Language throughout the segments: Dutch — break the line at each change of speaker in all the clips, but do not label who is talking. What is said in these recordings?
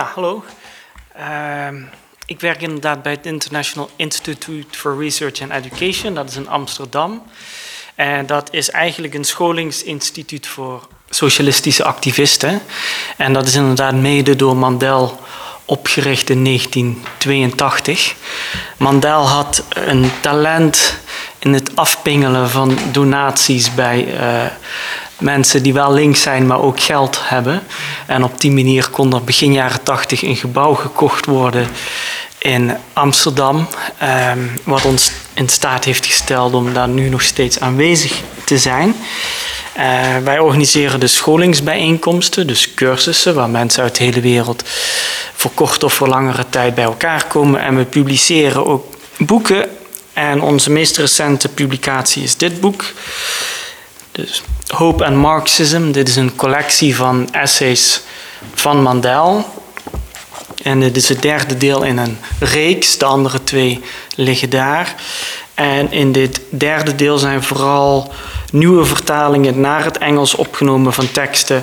Ja, hallo. Ehm, ik werk inderdaad bij het International Institute for Research and Education. Dat is in Amsterdam. En dat is eigenlijk een scholingsinstituut voor socialistische activisten. En dat is inderdaad mede door Mandel opgericht in 1982. Mandel had een talent in het afpingelen van donaties bij uh, mensen die wel links zijn, maar ook geld hebben. En op die manier kon er begin jaren 80 een gebouw gekocht worden in Amsterdam, um, wat ons in staat heeft gesteld om daar nu nog steeds aanwezig te zijn. Uh, wij organiseren de scholingsbijeenkomsten, dus cursussen waar mensen uit de hele wereld voor korte of voor langere tijd bij elkaar komen. En we publiceren ook boeken. En onze meest recente publicatie is dit boek. Dus Hope and Marxism. Dit is een collectie van essays van Mandel. En dit is het derde deel in een reeks. De andere twee liggen daar. En in dit derde deel zijn vooral nieuwe vertalingen naar het Engels opgenomen van teksten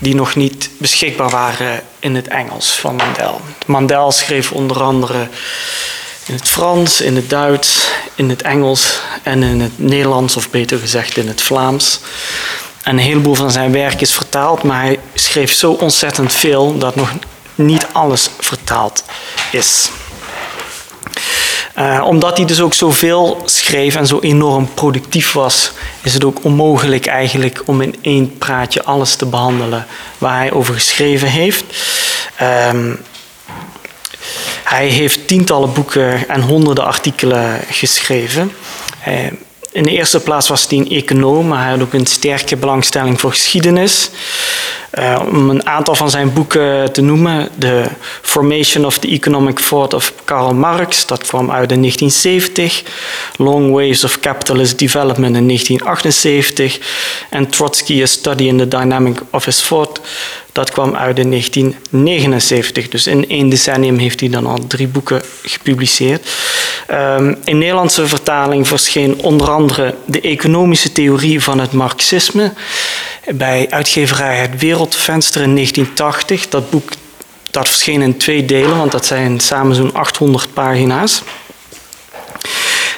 die nog niet beschikbaar waren in het Engels van Mandel. Mandel schreef onder andere in het Frans, in het Duits, in het Engels en in het Nederlands, of beter gezegd in het Vlaams. En een heleboel van zijn werk is vertaald, maar hij schreef zo ontzettend veel dat nog niet alles vertaald is. Uh, omdat hij dus ook zoveel schreef en zo enorm productief was, is het ook onmogelijk eigenlijk om in één praatje alles te behandelen waar hij over geschreven heeft. Um, hij heeft tientallen boeken en honderden artikelen geschreven. Uh, in de eerste plaats was hij een econoom, maar hij had ook een sterke belangstelling voor geschiedenis. Uh, om een aantal van zijn boeken te noemen. The Formation of the Economic Thought of Karl Marx, dat kwam uit in 1970. Long Waves of Capitalist Development in 1978. En Trotsky, A Study in the Dynamic of His Thought, dat kwam uit in 1979. Dus in één decennium heeft hij dan al drie boeken gepubliceerd. In Nederlandse vertaling verscheen onder andere de economische theorie van het Marxisme bij uitgeverij Het Wereldvenster in 1980. Dat boek dat verscheen in twee delen, want dat zijn samen zo'n 800 pagina's.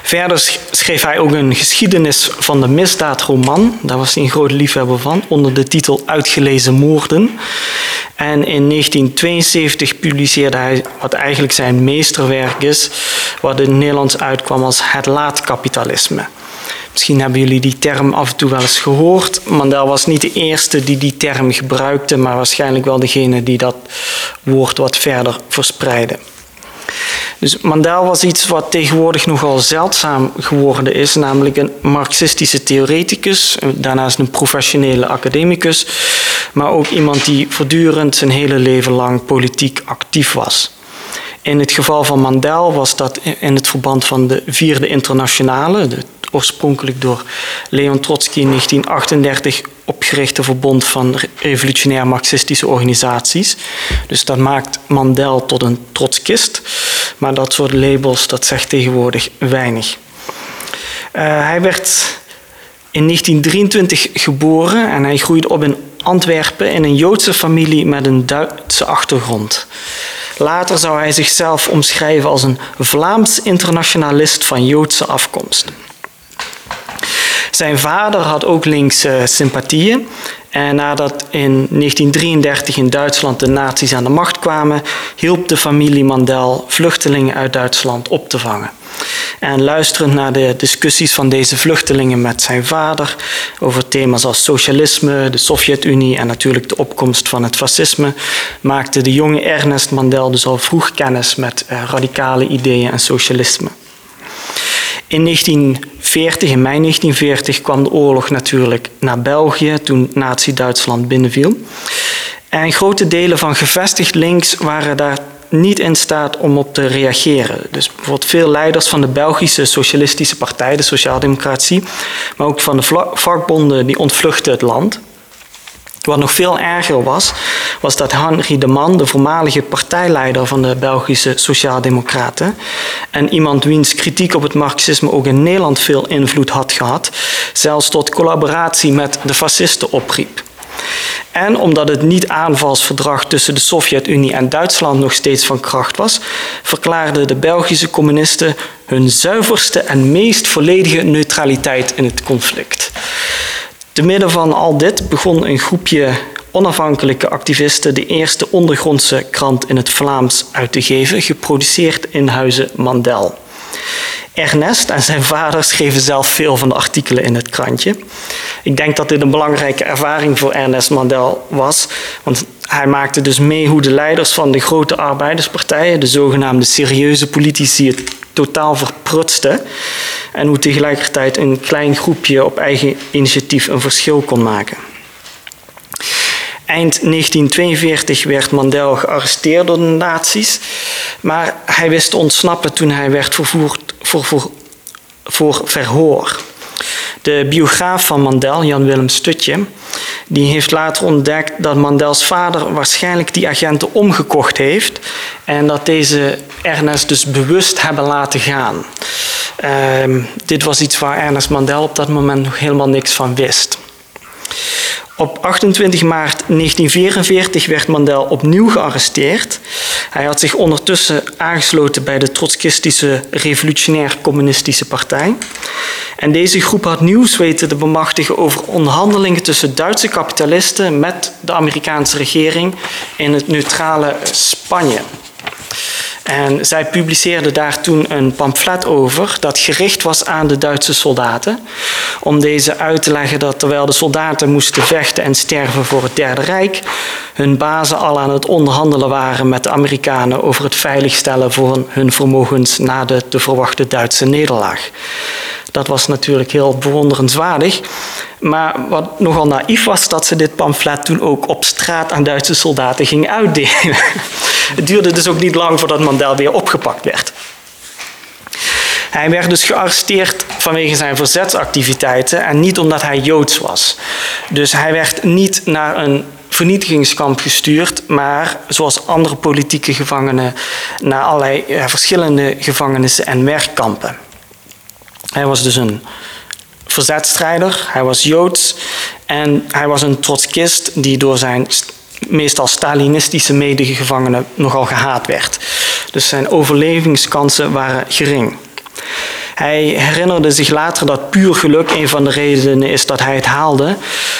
Verder schreef hij ook een geschiedenis van de misdaadroman. Daar was hij een groot liefhebber van, onder de titel Uitgelezen moorden. En in 1972 publiceerde hij wat eigenlijk zijn meesterwerk is, wat in het Nederlands uitkwam als Het laatkapitalisme. Misschien hebben jullie die term af en toe wel eens gehoord. Mandel was niet de eerste die die term gebruikte, maar waarschijnlijk wel degene die dat woord wat verder verspreidde. Dus Mandel was iets wat tegenwoordig nogal zeldzaam geworden is, namelijk een marxistische theoreticus, daarnaast een professionele academicus, maar ook iemand die voortdurend zijn hele leven lang politiek actief was. In het geval van Mandel was dat in het verband van de Vierde Internationale, de oorspronkelijk door Leon Trotsky in 1938 opgerichte verbond van revolutionair marxistische organisaties. Dus dat maakt Mandel tot een trotskist. Maar dat soort labels, dat zegt tegenwoordig weinig. Uh, hij werd in 1923 geboren en hij groeide op in Antwerpen in een Joodse familie met een Duitse achtergrond. Later zou hij zichzelf omschrijven als een Vlaams internationalist van Joodse afkomst. Zijn vader had ook linkse sympathieën. En nadat in 1933 in Duitsland de nazi's aan de macht kwamen, hielp de familie Mandel vluchtelingen uit Duitsland op te vangen. En luisterend naar de discussies van deze vluchtelingen met zijn vader over thema's als socialisme, de Sovjet-Unie en natuurlijk de opkomst van het fascisme, maakte de jonge Ernest Mandel dus al vroeg kennis met eh, radicale ideeën en socialisme. In 1940, in mei 1940, kwam de oorlog natuurlijk naar België toen Nazi-Duitsland binnenviel. En grote delen van gevestigd links waren daar niet in staat om op te reageren. Dus bijvoorbeeld veel leiders van de Belgische Socialistische Partij, de Sociaaldemocratie, maar ook van de vakbonden, die ontvluchtten het land. Wat nog veel erger was, was dat Henri de Man, de voormalige partijleider van de Belgische Sociaaldemocraten, en iemand wiens kritiek op het marxisme ook in Nederland veel invloed had gehad, zelfs tot collaboratie met de fascisten opriep. En omdat het niet-aanvalsverdrag tussen de Sovjet-Unie en Duitsland nog steeds van kracht was, verklaarden de Belgische communisten hun zuiverste en meest volledige neutraliteit in het conflict. Te midden van al dit begon een groepje onafhankelijke activisten de eerste ondergrondse krant in het Vlaams uit te geven, geproduceerd in Huizen Mandel. Ernest en zijn vader schreven zelf veel van de artikelen in het krantje. Ik denk dat dit een belangrijke ervaring voor Ernest Mandel was, want hij maakte dus mee hoe de leiders van de grote arbeiderspartijen, de zogenaamde serieuze politici, het totaal verprutsten en hoe tegelijkertijd een klein groepje op eigen initiatief een verschil kon maken. Eind 1942 werd Mandel gearresteerd door de nazi's, maar hij wist te ontsnappen toen hij werd vervoerd voor, voor, voor verhoor. De biograaf van Mandel, Jan-Willem Stutje, die heeft later ontdekt dat Mandels vader waarschijnlijk die agenten omgekocht heeft en dat deze Ernest dus bewust hebben laten gaan. Uh, dit was iets waar Ernest Mandel op dat moment nog helemaal niks van wist. Op 28 maart 1944 werd Mandel opnieuw gearresteerd. Hij had zich ondertussen aangesloten bij de Trotskistische Revolutionair Communistische Partij. En deze groep had nieuws weten te bemachtigen over onderhandelingen tussen Duitse kapitalisten met de Amerikaanse regering in het neutrale Spanje. En zij publiceerde daar toen een pamflet over dat gericht was aan de Duitse soldaten. Om deze uit te leggen dat terwijl de soldaten moesten vechten en sterven voor het Derde Rijk, hun bazen al aan het onderhandelen waren met de Amerikanen over het veiligstellen voor hun vermogens na de te verwachte Duitse nederlaag. Dat was natuurlijk heel bewonderenswaardig. Maar wat nogal naïef was, dat ze dit pamflet toen ook op straat aan Duitse soldaten ging uitdelen. Het duurde dus ook niet lang voordat Mandel weer opgepakt werd. Hij werd dus gearresteerd vanwege zijn verzetsactiviteiten en niet omdat hij Joods was. Dus hij werd niet naar een vernietigingskamp gestuurd, maar zoals andere politieke gevangenen naar allerlei verschillende gevangenissen en werkkampen. Hij was dus een verzetstrijder, hij was Joods en hij was een trotskist die door zijn meestal Stalinistische medegevangenen nogal gehaat werd. Dus zijn overlevingskansen waren gering. Hij herinnerde zich later dat puur geluk een van de redenen is dat hij het haalde.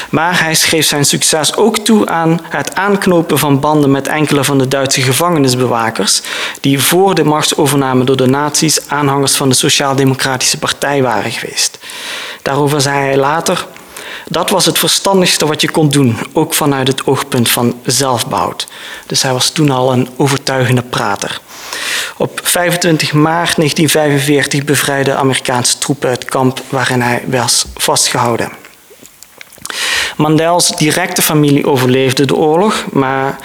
Maar hij schreef zijn succes ook toe aan het aanknopen van banden met enkele van de Duitse gevangenisbewakers, die voor de machtsovername door de nazi's aanhangers van de Sociaal-Democratische Partij waren geweest. Daarover zei hij later. Dat was het verstandigste wat je kon doen, ook vanuit het oogpunt van zelfbehoud. Dus hij was toen al een overtuigende prater. Op 25 maart 1945 bevrijdden Amerikaanse troepen het kamp waarin hij was vastgehouden. Mandels directe familie overleefde de oorlog, maar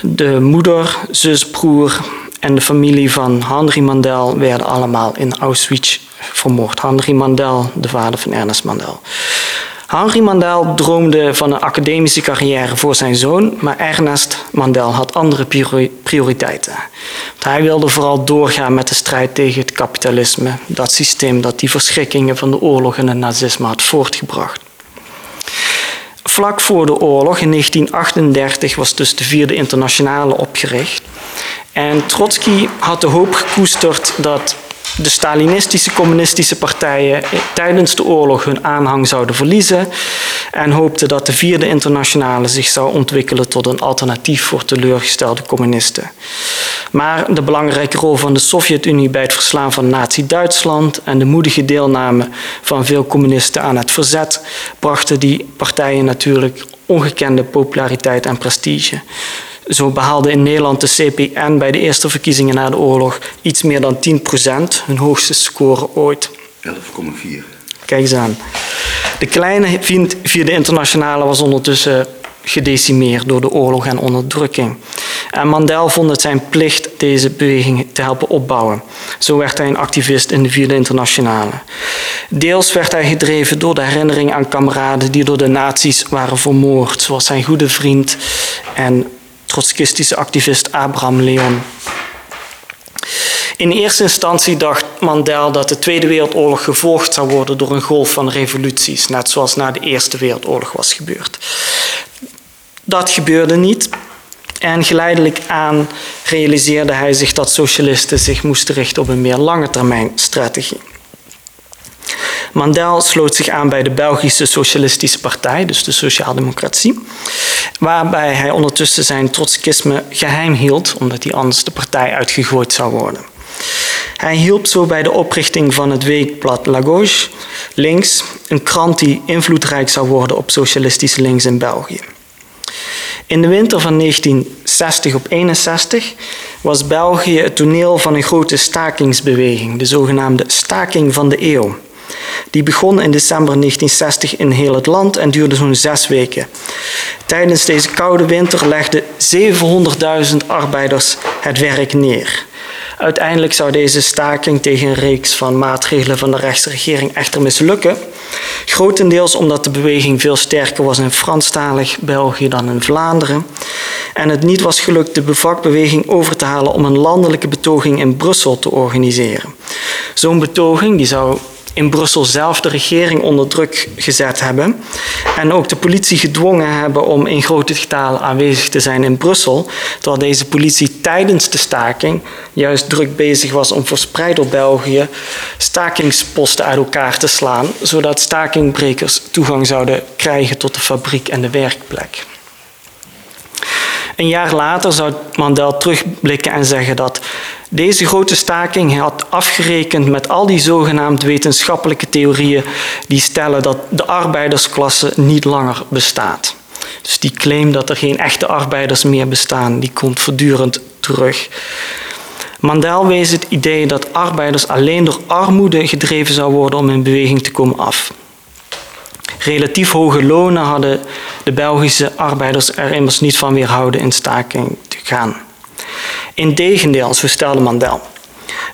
de moeder, zus, broer en de familie van Henri Mandel werden allemaal in Auschwitz vermoord. Henri Mandel, de vader van Ernest Mandel. Henri Mandel droomde van een academische carrière voor zijn zoon, maar Ernest Mandel had andere prioriteiten. hij wilde vooral doorgaan met de strijd tegen het kapitalisme, dat systeem dat die verschrikkingen van de oorlog en het nazisme had voortgebracht. Vlak voor de oorlog, in 1938, was dus de Vierde Internationale opgericht. En Trotsky had de hoop gekoesterd dat de Stalinistische communistische partijen tijdens de oorlog hun aanhang zouden verliezen en hoopte dat de Vierde Internationale zich zou ontwikkelen tot een alternatief voor teleurgestelde communisten. Maar de belangrijke rol van de Sovjet-Unie bij het verslaan van Nazi-Duitsland en de moedige deelname van veel communisten aan het verzet brachten die partijen natuurlijk ongekende populariteit en prestige. Zo behaalde in Nederland de CPN bij de eerste verkiezingen na de oorlog iets meer dan 10 procent, hun hoogste score ooit.
11,4.
Kijk eens aan. De kleine vierde internationale was ondertussen gedecimeerd door de oorlog en onderdrukking. En Mandel vond het zijn plicht deze beweging te helpen opbouwen. Zo werd hij een activist in de Vierde Internationale. Deels werd hij gedreven door de herinnering aan kameraden die door de nazi's waren vermoord, zoals zijn goede vriend en trotskistische activist Abraham Leon. In eerste instantie dacht Mandel dat de Tweede Wereldoorlog gevolgd zou worden door een golf van revoluties, net zoals na de Eerste Wereldoorlog was gebeurd. Dat gebeurde niet. En geleidelijk aan realiseerde hij zich dat socialisten zich moesten richten op een meer lange termijn strategie. Mandel sloot zich aan bij de Belgische Socialistische Partij, dus de Sociaaldemocratie, waarbij hij ondertussen zijn trotskisme geheim hield, omdat hij anders de partij uitgegooid zou worden. Hij hielp zo bij de oprichting van het weekblad La Gauche, Links, een krant die invloedrijk zou worden op socialistisch links in België. In de winter van 1960 op 61 was België het toneel van een grote stakingsbeweging, de zogenaamde staking van de eeuw. Die begon in december 1960 in heel het land en duurde zo'n zes weken. Tijdens deze koude winter legden 700.000 arbeiders het werk neer. Uiteindelijk zou deze staking tegen een reeks van maatregelen van de rechtsregering echter mislukken. Grotendeels omdat de beweging veel sterker was in Franstalig België dan in Vlaanderen. En het niet was gelukt de bevakbeweging over te halen om een landelijke betoging in Brussel te organiseren. Zo'n betoging die zou in Brussel zelf de regering onder druk gezet hebben en ook de politie gedwongen hebben om in grote getalen aanwezig te zijn in Brussel, terwijl deze politie tijdens de staking juist druk bezig was om verspreid door België stakingsposten uit elkaar te slaan, zodat stakingbrekers toegang zouden krijgen tot de fabriek en de werkplek. Een jaar later zou Mandel terugblikken en zeggen dat deze grote staking had afgerekend met al die zogenaamd wetenschappelijke theorieën die stellen dat de arbeidersklasse niet langer bestaat. Dus die claim dat er geen echte arbeiders meer bestaan, die komt voortdurend terug. Mandel wees het idee dat arbeiders alleen door armoede gedreven zou worden om in beweging te komen af. Relatief hoge lonen hadden de Belgische arbeiders er immers niet van weerhouden in staking te gaan. Integendeel, zo stelde Mandel.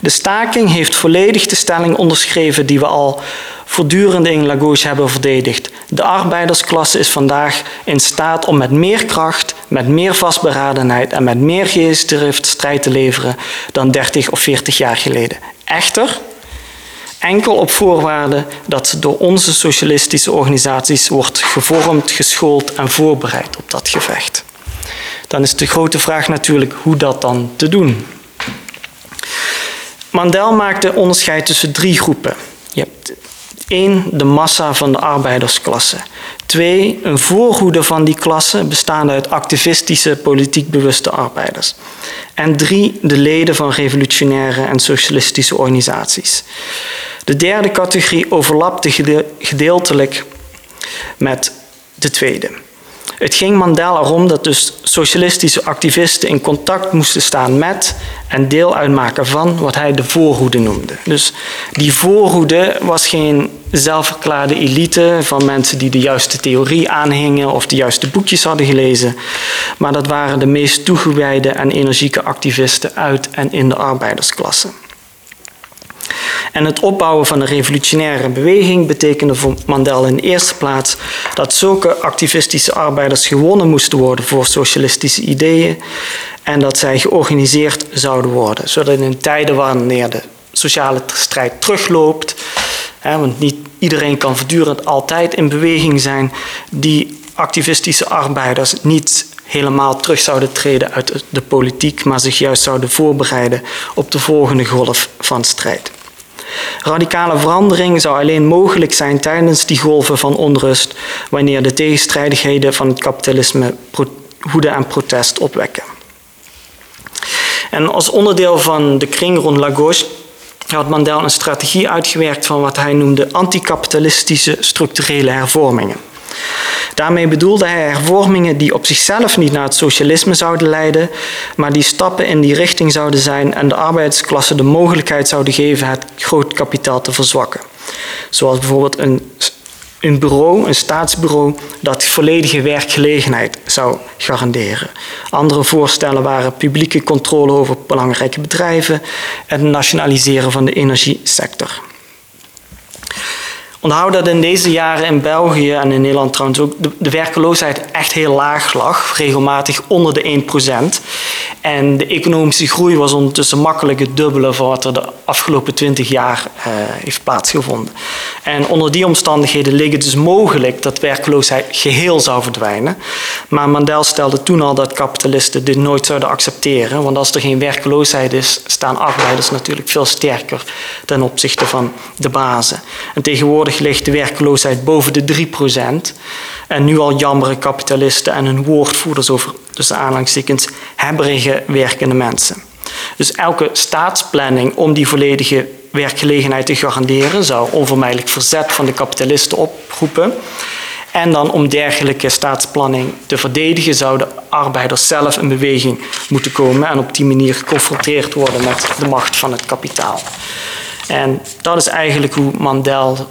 De staking heeft volledig de stelling onderschreven die we al voortdurend in Lagos hebben verdedigd. De arbeidersklasse is vandaag in staat om met meer kracht, met meer vastberadenheid en met meer geestdrift strijd te leveren dan 30 of 40 jaar geleden. Echter, enkel op voorwaarde dat ze door onze socialistische organisaties wordt gevormd, geschoold en voorbereid op dat gevecht. Dan is de grote vraag natuurlijk hoe dat dan te doen. Mandel maakte onderscheid tussen drie groepen. Je hebt één, de massa van de arbeidersklasse. Twee, een voorhoede van die klasse bestaande uit activistische, politiek bewuste arbeiders. En drie, de leden van revolutionaire en socialistische organisaties. De derde categorie overlapte gedeeltelijk met de tweede. Het ging Mandela erom dat dus socialistische activisten in contact moesten staan met en deel uitmaken van wat hij de voorhoede noemde. Dus die voorhoede was geen zelfverklaarde elite van mensen die de juiste theorie aanhingen of de juiste boekjes hadden gelezen, maar dat waren de meest toegewijde en energieke activisten uit en in de arbeidersklasse. En het opbouwen van een revolutionaire beweging betekende voor Mandel in de eerste plaats dat zulke activistische arbeiders gewonnen moesten worden voor socialistische ideeën en dat zij georganiseerd zouden worden, zodat in tijden wanneer de sociale strijd terugloopt, hè, want niet iedereen kan voortdurend altijd in beweging zijn, die activistische arbeiders niet helemaal terug zouden treden uit de politiek, maar zich juist zouden voorbereiden op de volgende golf van strijd. Radicale verandering zou alleen mogelijk zijn tijdens die golven van onrust, wanneer de tegenstrijdigheden van het kapitalisme woede en protest opwekken. En als onderdeel van de kring rond Lagos had Mandel een strategie uitgewerkt van wat hij noemde anticapitalistische structurele hervormingen. Daarmee bedoelde hij hervormingen die op zichzelf niet naar het socialisme zouden leiden, maar die stappen in die richting zouden zijn en de arbeidsklasse de mogelijkheid zouden geven het groot kapitaal te verzwakken. Zoals bijvoorbeeld een, een bureau, een staatsbureau, dat volledige werkgelegenheid zou garanderen. Andere voorstellen waren publieke controle over belangrijke bedrijven en het nationaliseren van de energiesector. Onthoud dat in deze jaren in België en in Nederland trouwens ook de, de werkeloosheid echt heel laag lag, regelmatig onder de 1%. En de economische groei was ondertussen makkelijk het dubbele van wat er de afgelopen 20 jaar uh, heeft plaatsgevonden. En onder die omstandigheden leek het dus mogelijk dat werkloosheid geheel zou verdwijnen. Maar Mandel stelde toen al dat kapitalisten dit nooit zouden accepteren, want als er geen werkloosheid is, staan arbeiders natuurlijk veel sterker ten opzichte van de bazen. En tegenwoordig ligt de werkloosheid boven de 3%. En nu al jammeren kapitalisten en hun woordvoerders over, tussen aanhalingstekens, hebberige werkende mensen. Dus elke staatsplanning om die volledige werkgelegenheid te garanderen zou onvermijdelijk verzet van de kapitalisten oproepen. En dan om dergelijke staatsplanning te verdedigen, zouden arbeiders zelf in beweging moeten komen en op die manier geconfronteerd worden met de macht van het kapitaal. En dat is eigenlijk hoe Mandel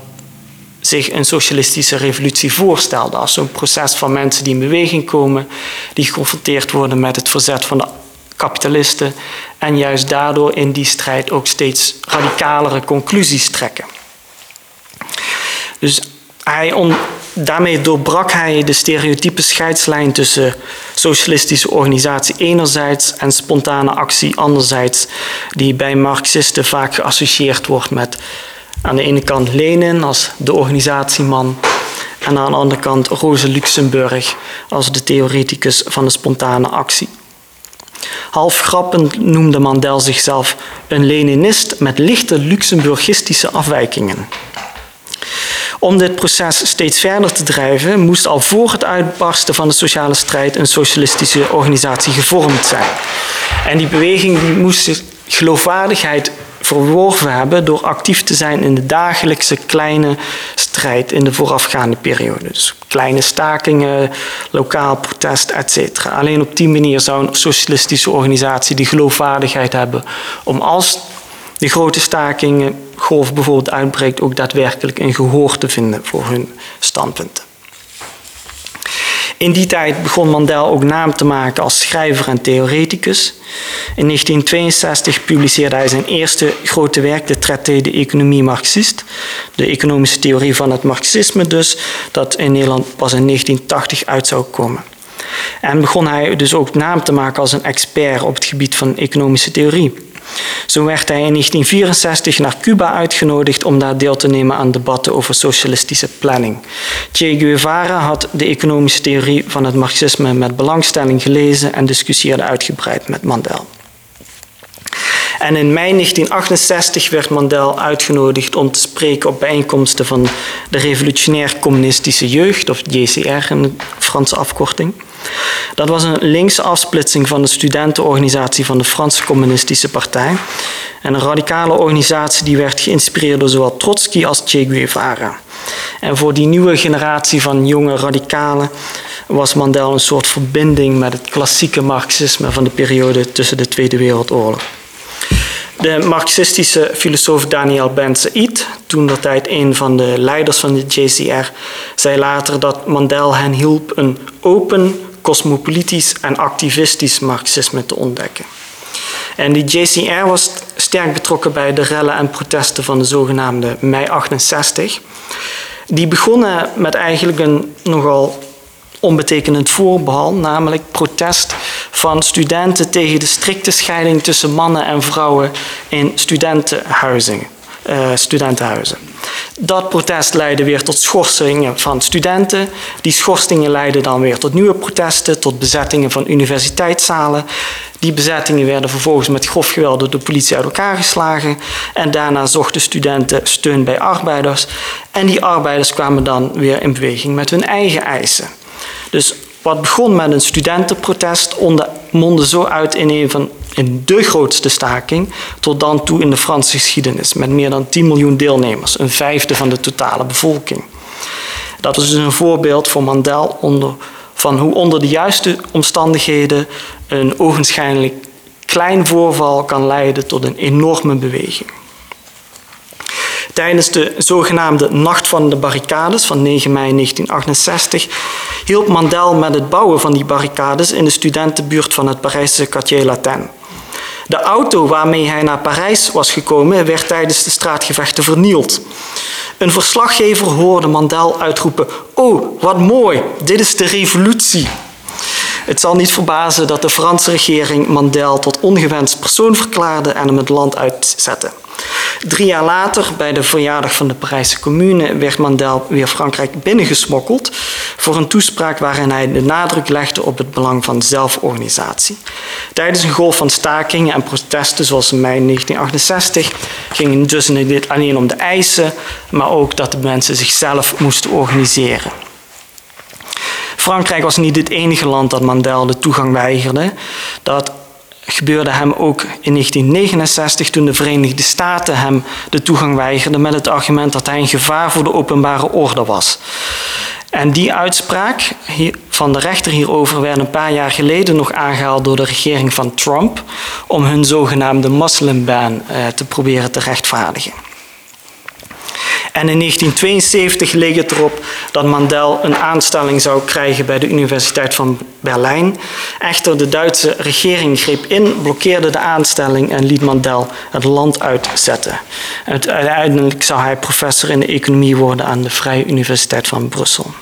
zich een socialistische revolutie voorstelde. Als zo'n proces van mensen die in beweging komen, die geconfronteerd worden met het verzet van de kapitalisten en juist daardoor in die strijd ook steeds radicalere conclusies trekken. Dus hij on, daarmee doorbrak hij de stereotype scheidslijn tussen socialistische organisatie enerzijds en spontane actie anderzijds, die bij Marxisten vaak geassocieerd wordt met aan de ene kant Lenin als de organisatieman en aan de andere kant Rosa Luxemburg als de theoreticus van de spontane actie. Half grappend noemde Mandel zichzelf een Leninist met lichte Luxemburgistische afwijkingen. Om dit proces steeds verder te drijven, moest al voor het uitbarsten van de sociale strijd een socialistische organisatie gevormd zijn. En die beweging die moest geloofwaardigheid verworven hebben door actief te zijn in de dagelijkse kleine strijd in de voorafgaande periode. Dus kleine stakingen, lokaal protest, etc. Alleen op die manier zou een socialistische organisatie de geloofwaardigheid hebben om als de grote stakingen golf bijvoorbeeld uitbreekt, ook daadwerkelijk een gehoor te vinden voor hun standpunten. In die tijd begon Mandel ook naam te maken als schrijver en theoreticus. In 1962 publiceerde hij zijn eerste grote werk, de Traité de Economie Marxist, de economische theorie van het Marxisme dus, dat in Nederland pas in 1980 uit zou komen. En begon hij dus ook naam te maken als een expert op het gebied van economische theorie. Zo werd hij in 1964 naar Cuba uitgenodigd om daar deel te nemen aan debatten over socialistische planning. Che Guevara had de economische theorie van het marxisme met belangstelling gelezen en discussieerde uitgebreid met Mandel. En in mei 1968 werd Mandel uitgenodigd om te spreken op bijeenkomsten van de Revolutionair Communistische Jeugd, of JCR in de Franse afkorting. Dat was een linkse afsplitsing van de studentenorganisatie van de Franse Communistische Partij. En een radicale organisatie die werd geïnspireerd door zowel Trotsky als Che Guevara. En voor die nieuwe generatie van jonge radicalen was Mandel een soort verbinding met het klassieke marxisme van de periode tussen de Tweede Wereldoorlog. De marxistische filosoof Daniel Ben Said, toen dat tijd een van de leiders van de JCR, zei later dat Mandel hen hielp een open, cosmopolitisch en activistisch marxisme te ontdekken. En die JCR was sterk betrokken bij de rellen en protesten van de zogenaamde mei 68. Die begonnen met eigenlijk een nogal onbetekenend voorbehal, namelijk protest van studenten tegen de strikte scheiding tussen mannen en vrouwen in studentenhuizen. Studentenhuizen. Dat protest leidde weer tot schorsingen van studenten. Die schorsingen leidden dan weer tot nieuwe protesten, tot bezettingen van universiteitszalen. Die bezettingen werden vervolgens met grof geweld door de politie uit elkaar geslagen. En daarna zochten studenten steun bij arbeiders. En die arbeiders kwamen dan weer in beweging met hun eigen eisen. Dus wat begon met een studentenprotest mondde zo uit in een van in de grootste staking tot dan toe in de Franse geschiedenis, met meer dan 10 miljoen deelnemers, een vijfde van de totale bevolking. Dat is dus een voorbeeld voor Mandel onder, van hoe onder de juiste omstandigheden een ogenschijnlijk klein voorval kan leiden tot een enorme beweging. Tijdens de zogenaamde Nacht van de Barricades van 9 mei 1968 hielp Mandel met het bouwen van die barricades in de studentenbuurt van het Parijse Quartier Latin. De auto waarmee hij naar Parijs was gekomen werd tijdens de straatgevechten vernield. Een verslaggever hoorde Mandel uitroepen: Oh, wat mooi, dit is de revolutie. Het zal niet verbazen dat de Franse regering Mandel tot ongewenst persoon verklaarde en hem het land uitzette. Drie jaar later, bij de verjaardag van de Parijse Commune, werd Mandel weer Frankrijk binnengesmokkeld voor een toespraak waarin hij de nadruk legde op het belang van zelforganisatie. Tijdens een golf van stakingen en protesten, zoals in mei 1968, ging het dus niet alleen om de eisen, maar ook dat de mensen zichzelf moesten organiseren. Frankrijk was niet het enige land dat Mandel de toegang weigerde. Dat gebeurde hem ook in 1969 toen de Verenigde Staten hem de toegang weigerden met het argument dat hij een gevaar voor de openbare orde was. En die uitspraak van de rechter hierover werd een paar jaar geleden nog aangehaald door de regering van Trump om hun zogenaamde moslimban eh, te proberen te rechtvaardigen. En in 1972 leek het erop dat Mandel een aanstelling zou krijgen bij de Universiteit van Berlijn. Echter, de Duitse regering greep in, blokkeerde de aanstelling en liet Mandel het land uitzetten. Uiteindelijk zou hij professor in de economie worden aan de Vrije Universiteit van Brussel.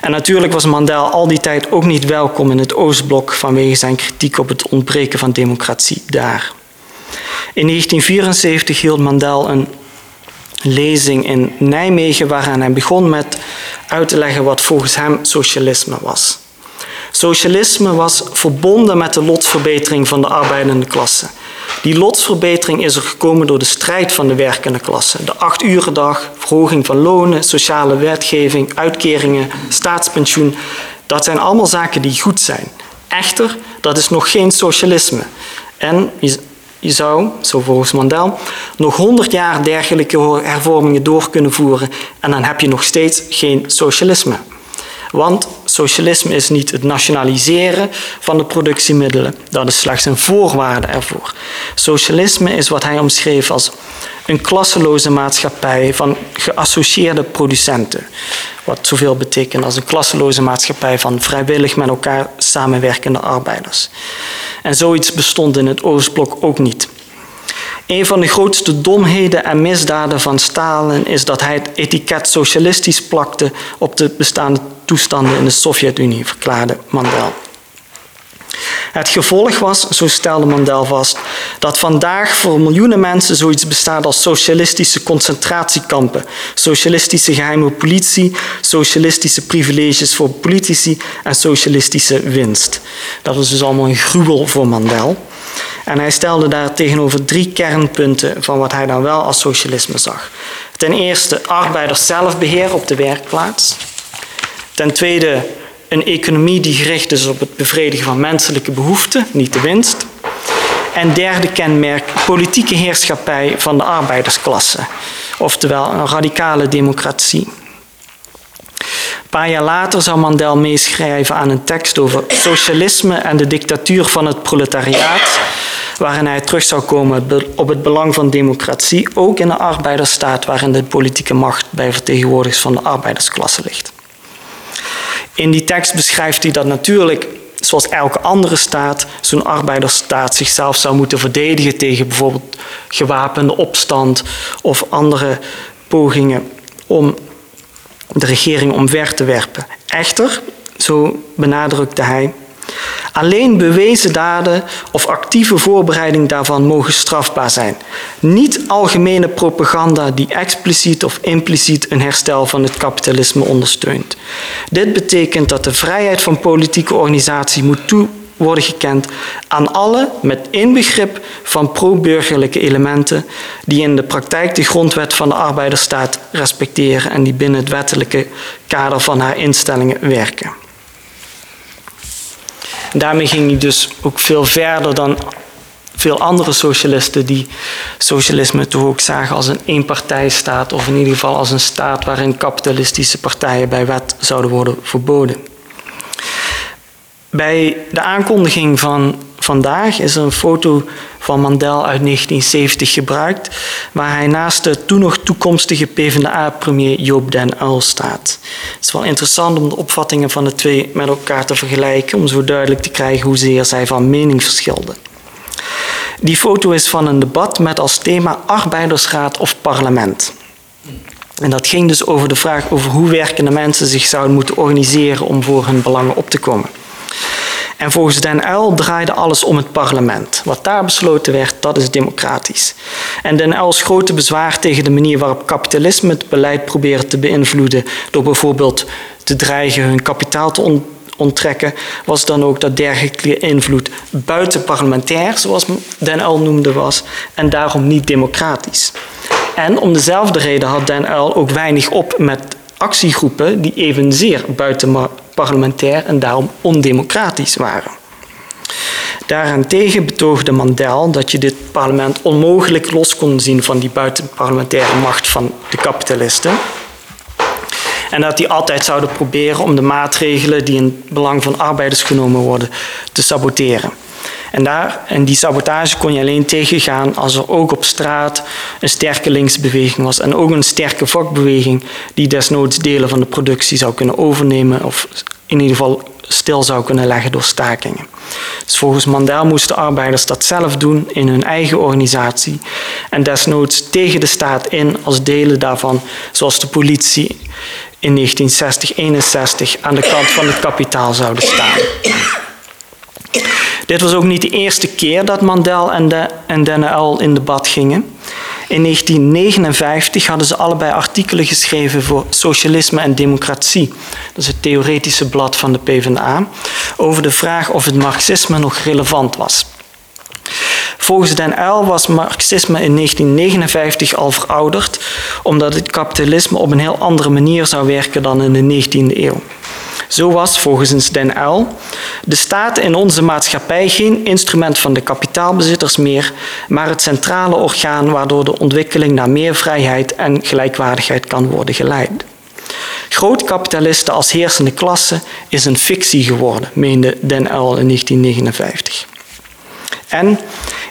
En natuurlijk was Mandel al die tijd ook niet welkom in het Oostblok vanwege zijn kritiek op het ontbreken van democratie daar. In 1974 hield Mandel een lezing in Nijmegen, waaraan hij begon met uit te leggen wat volgens hem socialisme was. Socialisme was verbonden met de lotsverbetering van de arbeidende klasse. Die lotsverbetering is er gekomen door de strijd van de werkende klasse. De acht dag, verhoging van lonen, sociale wetgeving, uitkeringen, staatspensioen. Dat zijn allemaal zaken die goed zijn. Echter, dat is nog geen socialisme. En je zou, zo volgens Mandel, nog honderd jaar dergelijke hervormingen door kunnen voeren en dan heb je nog steeds geen socialisme. Want socialisme is niet het nationaliseren van de productiemiddelen, dat is slechts een voorwaarde ervoor. Socialisme is wat hij omschreef als een klasseloze maatschappij van geassocieerde producenten. Wat zoveel betekent als een klasseloze maatschappij van vrijwillig met elkaar samenwerkende arbeiders. En zoiets bestond in het Oostblok ook niet. Een van de grootste domheden en misdaden van Stalin is dat hij het etiket socialistisch plakte op de bestaande toestanden in de Sovjet-Unie, verklaarde Mandel. Het gevolg was, zo stelde Mandel vast, dat vandaag voor miljoenen mensen zoiets bestaat als socialistische concentratiekampen, socialistische geheime politie, socialistische privileges voor politici en socialistische winst. Dat was dus allemaal een gruwel voor Mandel. En hij stelde daar tegenover drie kernpunten van wat hij dan wel als socialisme zag. Ten eerste arbeiders zelfbeheer op de werkplaats. Ten tweede een economie die gericht is op het bevredigen van menselijke behoeften, niet de winst. En derde kenmerk, politieke heerschappij van de arbeidersklasse, oftewel een radicale democratie. Een paar jaar later zou Mandel meeschrijven aan een tekst over socialisme en de dictatuur van het proletariaat, waarin hij terug zou komen op het belang van democratie, ook in de arbeidersstaat waarin de politieke macht bij vertegenwoordigers van de arbeidersklasse ligt. In die tekst beschrijft hij dat natuurlijk, zoals elke andere staat, zo'n arbeidersstaat zichzelf zou moeten verdedigen tegen bijvoorbeeld gewapende opstand of andere pogingen om de regering omver te werpen. Echter, zo benadrukte hij, Alleen bewezen daden of actieve voorbereiding daarvan mogen strafbaar zijn. Niet algemene propaganda die expliciet of impliciet een herstel van het kapitalisme ondersteunt. Dit betekent dat de vrijheid van politieke organisatie moet toe worden gekend aan alle met inbegrip van pro-burgerlijke elementen die in de praktijk de grondwet van de arbeidersstaat respecteren en die binnen het wettelijke kader van haar instellingen werken daarmee ging hij dus ook veel verder dan veel andere socialisten die socialisme toch ook zagen als een eenpartijstaat of in ieder geval als een staat waarin kapitalistische partijen bij wet zouden worden verboden. Bij de aankondiging van vandaag is er een foto van Mandel uit 1970 gebruikt, waar hij naast de toen nog toekomstige PvdA-premier Joop den Uyl staat. Het is wel interessant om de opvattingen van de twee met elkaar te vergelijken, om zo duidelijk te krijgen hoezeer zij van mening verschilden. Die foto is van een debat met als thema arbeidersraad of parlement. En dat ging dus over de vraag over hoe werkende mensen zich zouden moeten organiseren om voor hun belangen op te komen. En volgens Den Uyl draaide alles om het parlement. Wat daar besloten werd, dat is democratisch. En Den Uyls grote bezwaar tegen de manier waarop kapitalisme het beleid probeert te beïnvloeden door bijvoorbeeld te dreigen hun kapitaal te onttrekken, was dan ook dat dergelijke invloed buitenparlementair, zoals Den Uyl noemde, was en daarom niet democratisch. En om dezelfde reden had Den Uyl ook weinig op met actiegroepen die evenzeer buitenparlementair en daarom ondemocratisch waren. Daarentegen betoogde Mandel dat je dit parlement onmogelijk los kon zien van die buitenparlementaire macht van de kapitalisten. En dat die altijd zouden proberen om de maatregelen die in het belang van arbeiders genomen worden te saboteren. En, daar, en die sabotage kon je alleen tegengaan als er ook op straat een sterke linksbeweging was. En ook een sterke vakbeweging die desnoods delen van de productie zou kunnen overnemen of in ieder geval stil zou kunnen leggen door stakingen. Dus volgens Mandel moesten arbeiders dat zelf doen in hun eigen organisatie en desnoods tegen de staat in als delen daarvan, zoals de politie in 1960-61 aan de kant van het kapitaal zouden staan. Dit was ook niet de eerste keer dat Mandel en, de, en Denne in debat gingen. In 1959 hadden ze allebei artikelen geschreven voor Socialisme en Democratie. Dat is het theoretische blad van de PvdA. Over de vraag of het marxisme nog relevant was. Volgens Den Uyl was marxisme in 1959 al verouderd, omdat het kapitalisme op een heel andere manier zou werken dan in de 19e eeuw. Zo was volgens Den Uyl de staat in onze maatschappij geen instrument van de kapitaalbezitters meer, maar het centrale orgaan waardoor de ontwikkeling naar meer vrijheid en gelijkwaardigheid kan worden geleid. Grootkapitalisten als heersende klasse is een fictie geworden, meende Den Uyl in 1959. En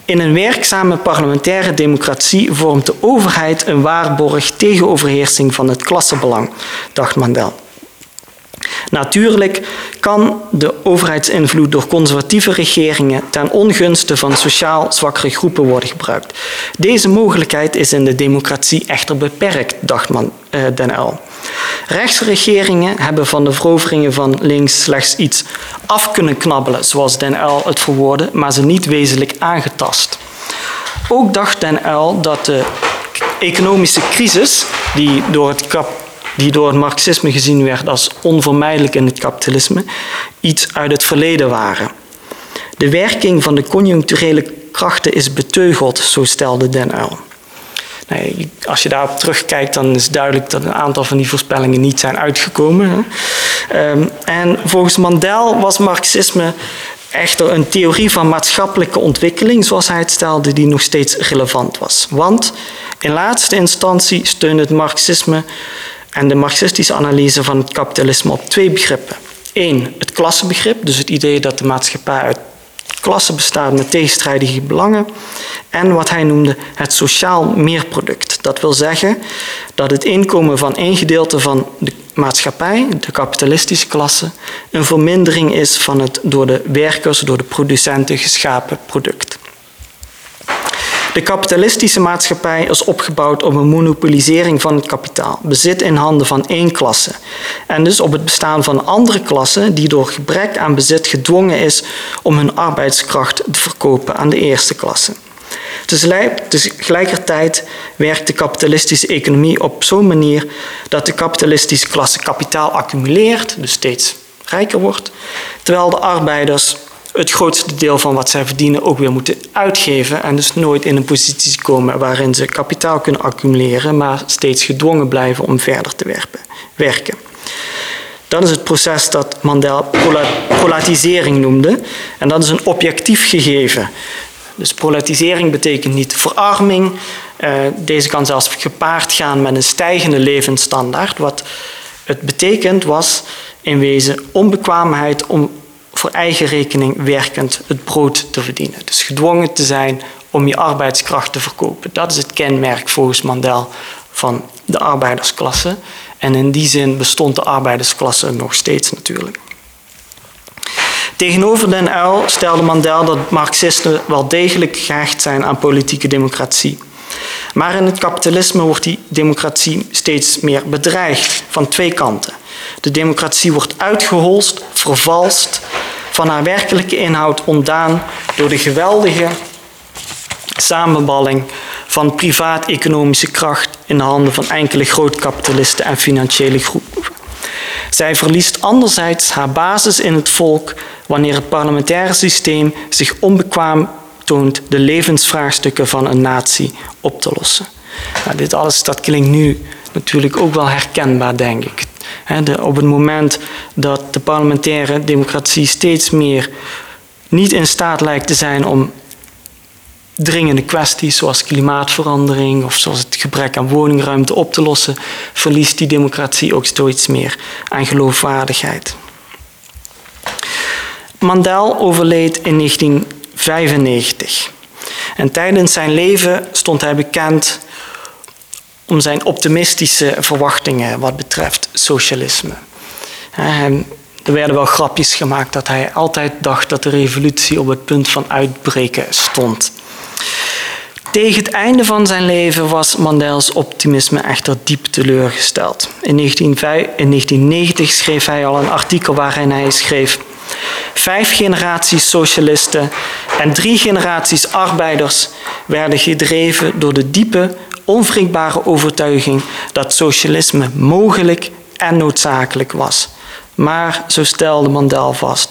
in een werkzame parlementaire democratie vormt de overheid een waarborg tegen overheersing van het klassenbelang, dacht Mandel. Natuurlijk kan de overheidsinvloed door conservatieve regeringen ten ongunste van sociaal zwakkere groepen worden gebruikt. Deze mogelijkheid is in de democratie echter beperkt, dacht man, eh, Den Uyl. Rechtsregeringen hebben van de veroveringen van links slechts iets af kunnen knabbelen, zoals Den Uyl het verwoordde, maar ze niet wezenlijk aangetast. Ook dacht Den Uyl dat de economische crisis die door het kap die door het marxisme gezien werd als onvermijdelijk in het kapitalisme, iets uit het verleden waren. De werking van de conjuncturele krachten is beteugeld, zo stelde Den Uyl. Nee, als je daarop terugkijkt, dan is duidelijk dat een aantal van die voorspellingen niet zijn uitgekomen. Um, en volgens Mandel was marxisme echter een theorie van maatschappelijke ontwikkeling, zoals hij het stelde, die nog steeds relevant was. Want in laatste instantie steunde het marxisme en de marxistische analyse van het kapitalisme op twee begrippen. Eén, het klassenbegrip, dus het idee dat de maatschappij uit klassen bestaat met tegenstrijdige belangen. En wat hij noemde het sociaal meerproduct. Dat wil zeggen dat het inkomen van één gedeelte van de maatschappij, de kapitalistische klasse, een vermindering is van het door de werkers, door de producenten geschapen product. De kapitalistische maatschappij is opgebouwd op een monopolisering van het kapitaal, bezit in handen van één klasse. En dus op het bestaan van andere klassen die door gebrek aan bezit gedwongen is om hun arbeidskracht te verkopen aan de eerste klasse. Tegelijkertijd werkt de kapitalistische economie op zo'n manier dat de kapitalistische klasse kapitaal accumuleert, dus steeds rijker wordt, terwijl de arbeiders het grootste deel van wat zij verdienen ook weer moeten uitgeven en dus nooit in een positie komen waarin ze kapitaal kunnen accumuleren, maar steeds gedwongen blijven om verder te werken. Dat is het proces dat Mandel prolatisering noemde en dat is een objectief gegeven. Dus prolatisering betekent niet verarming. Eh, deze kan zelfs gepaard gaan met een stijgende levensstandaard. Wat het betekent was in wezen onbekwaamheid om voor eigen rekening werkend het brood te verdienen. Dus gedwongen te zijn om je arbeidskracht te verkopen. Dat is het kenmerk volgens Mandel van de arbeidersklasse. En in die zin bestond de arbeidersklasse nog steeds natuurlijk. Tegenover Den Uyl stelde Mandel dat Marxisten wel degelijk gehecht zijn aan politieke democratie. Maar in het kapitalisme wordt die democratie steeds meer bedreigd van twee kanten. De democratie wordt uitgeholst, vervalst, van haar werkelijke inhoud ontdaan door de geweldige samenballing van privaat-economische kracht in de handen van enkele grootkapitalisten en financiële groepen. Zij verliest anderzijds haar basis in het volk wanneer het parlementaire systeem zich onbekwaam toont de levensvraagstukken van een natie op te lossen. Nou, dit alles dat klinkt nu natuurlijk ook wel herkenbaar, denk ik. Op het moment dat de parlementaire democratie steeds meer niet in staat lijkt te zijn om dringende kwesties zoals klimaatverandering of zoals het gebrek aan woningruimte op te lossen, verliest die democratie ook steeds meer aan geloofwaardigheid. Mandel overleed in 1995. En tijdens zijn leven stond hij bekend om zijn optimistische verwachtingen wat betreft socialisme. Er werden wel grapjes gemaakt dat hij altijd dacht dat de revolutie op het punt van uitbreken stond. Tegen het einde van zijn leven was Mandels optimisme echter diep teleurgesteld. In 1990 schreef hij al een artikel waarin hij schreef: Vijf generaties socialisten en drie generaties arbeiders werden gedreven door de diepe, onwrikbare overtuiging dat socialisme mogelijk en noodzakelijk was. Maar, zo stelde Mandel vast,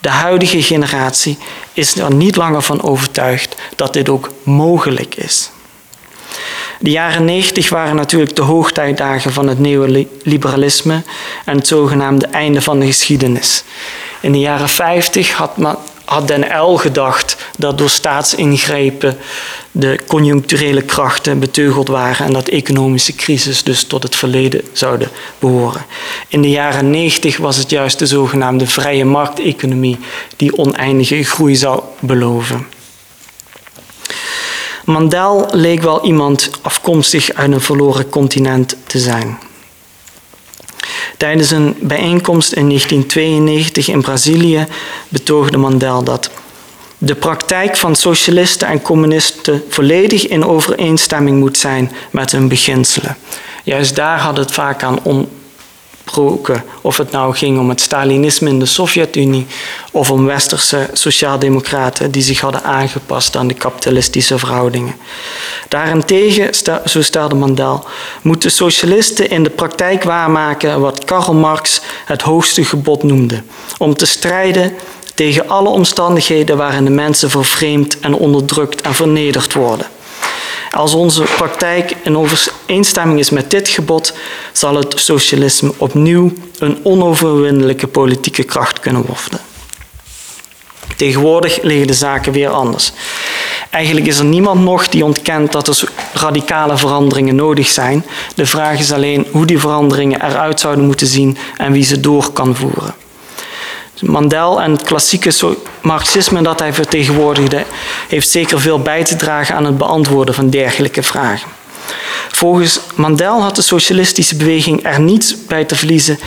de huidige generatie is er niet langer van overtuigd dat dit ook mogelijk is. De jaren 90 waren natuurlijk de hoogtijdagen van het neoliberalisme en het zogenaamde einde van de geschiedenis. In de jaren 50 had, men, had Den Uyl gedacht dat door staatsingrepen de conjuncturele krachten beteugeld waren en dat economische crisis dus tot het verleden zouden behoren. In de jaren 90 was het juist de zogenaamde vrije markteconomie die oneindige groei zou beloven. Mandel leek wel iemand afkomstig uit een verloren continent te zijn. Tijdens een bijeenkomst in 1992 in Brazilië betoogde Mandel dat de praktijk van socialisten en communisten volledig in overeenstemming moet zijn met hun beginselen. Juist daar had het vaak aan Of het nou ging om het Stalinisme in de Sovjet-Unie of om westerse sociaaldemocraten die zich hadden aangepast aan de kapitalistische verhoudingen. Daarentegen, zo stelde Mandel, moeten socialisten in de praktijk waarmaken wat Karl Marx het hoogste gebod noemde: om te strijden tegen alle omstandigheden waarin de mensen vervreemd en onderdrukt en vernederd worden. Als onze praktijk in overeenstemming is met dit gebod, zal het socialisme opnieuw een onoverwinnelijke politieke kracht kunnen worden. Tegenwoordig liggen de zaken weer anders. Eigenlijk is er niemand nog die ontkent dat er radicale veranderingen nodig zijn. De vraag is alleen hoe die veranderingen eruit zouden moeten zien en wie ze door kan voeren. Mandel en het klassieke marxisme dat hij vertegenwoordigde, heeft zeker veel bij te dragen aan het beantwoorden van dergelijke vragen. Volgens Mandel had de socialistische beweging er niets bij te verliezen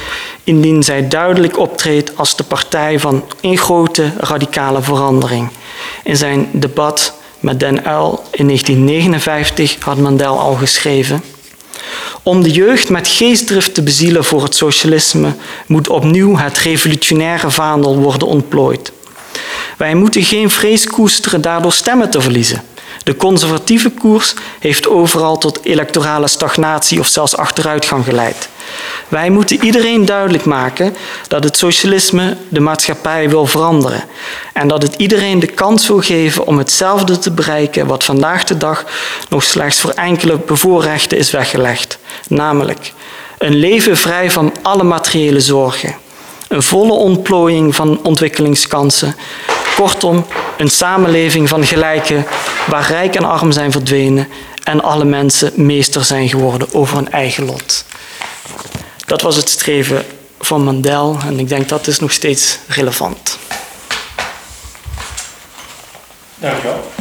indien zij duidelijk optreedt als de partij van een grote radicale verandering. In zijn debat met Den Uyl in 1959 had Mandel al geschreven. Om de jeugd met geestdrift te bezielen voor het socialisme moet opnieuw het revolutionaire vaandel worden ontplooid. Wij moeten geen vrees koesteren daardoor stemmen te verliezen. De conservatieve koers heeft overal tot electorale stagnatie of zelfs achteruitgang geleid. Wij moeten iedereen duidelijk maken dat het socialisme de maatschappij wil veranderen en dat het iedereen de kans wil geven om hetzelfde te bereiken wat vandaag de dag nog slechts voor enkele bevoorrechten is weggelegd, namelijk een leven vrij van alle materiële zorgen, een volle ontplooiing van ontwikkelingskansen, kortom een samenleving van gelijken waar rijk en arm zijn verdwenen en alle mensen meester zijn geworden over hun eigen lot. Dat was het streven van Mandel en ik denk dat is nog steeds relevant.
Dank wel.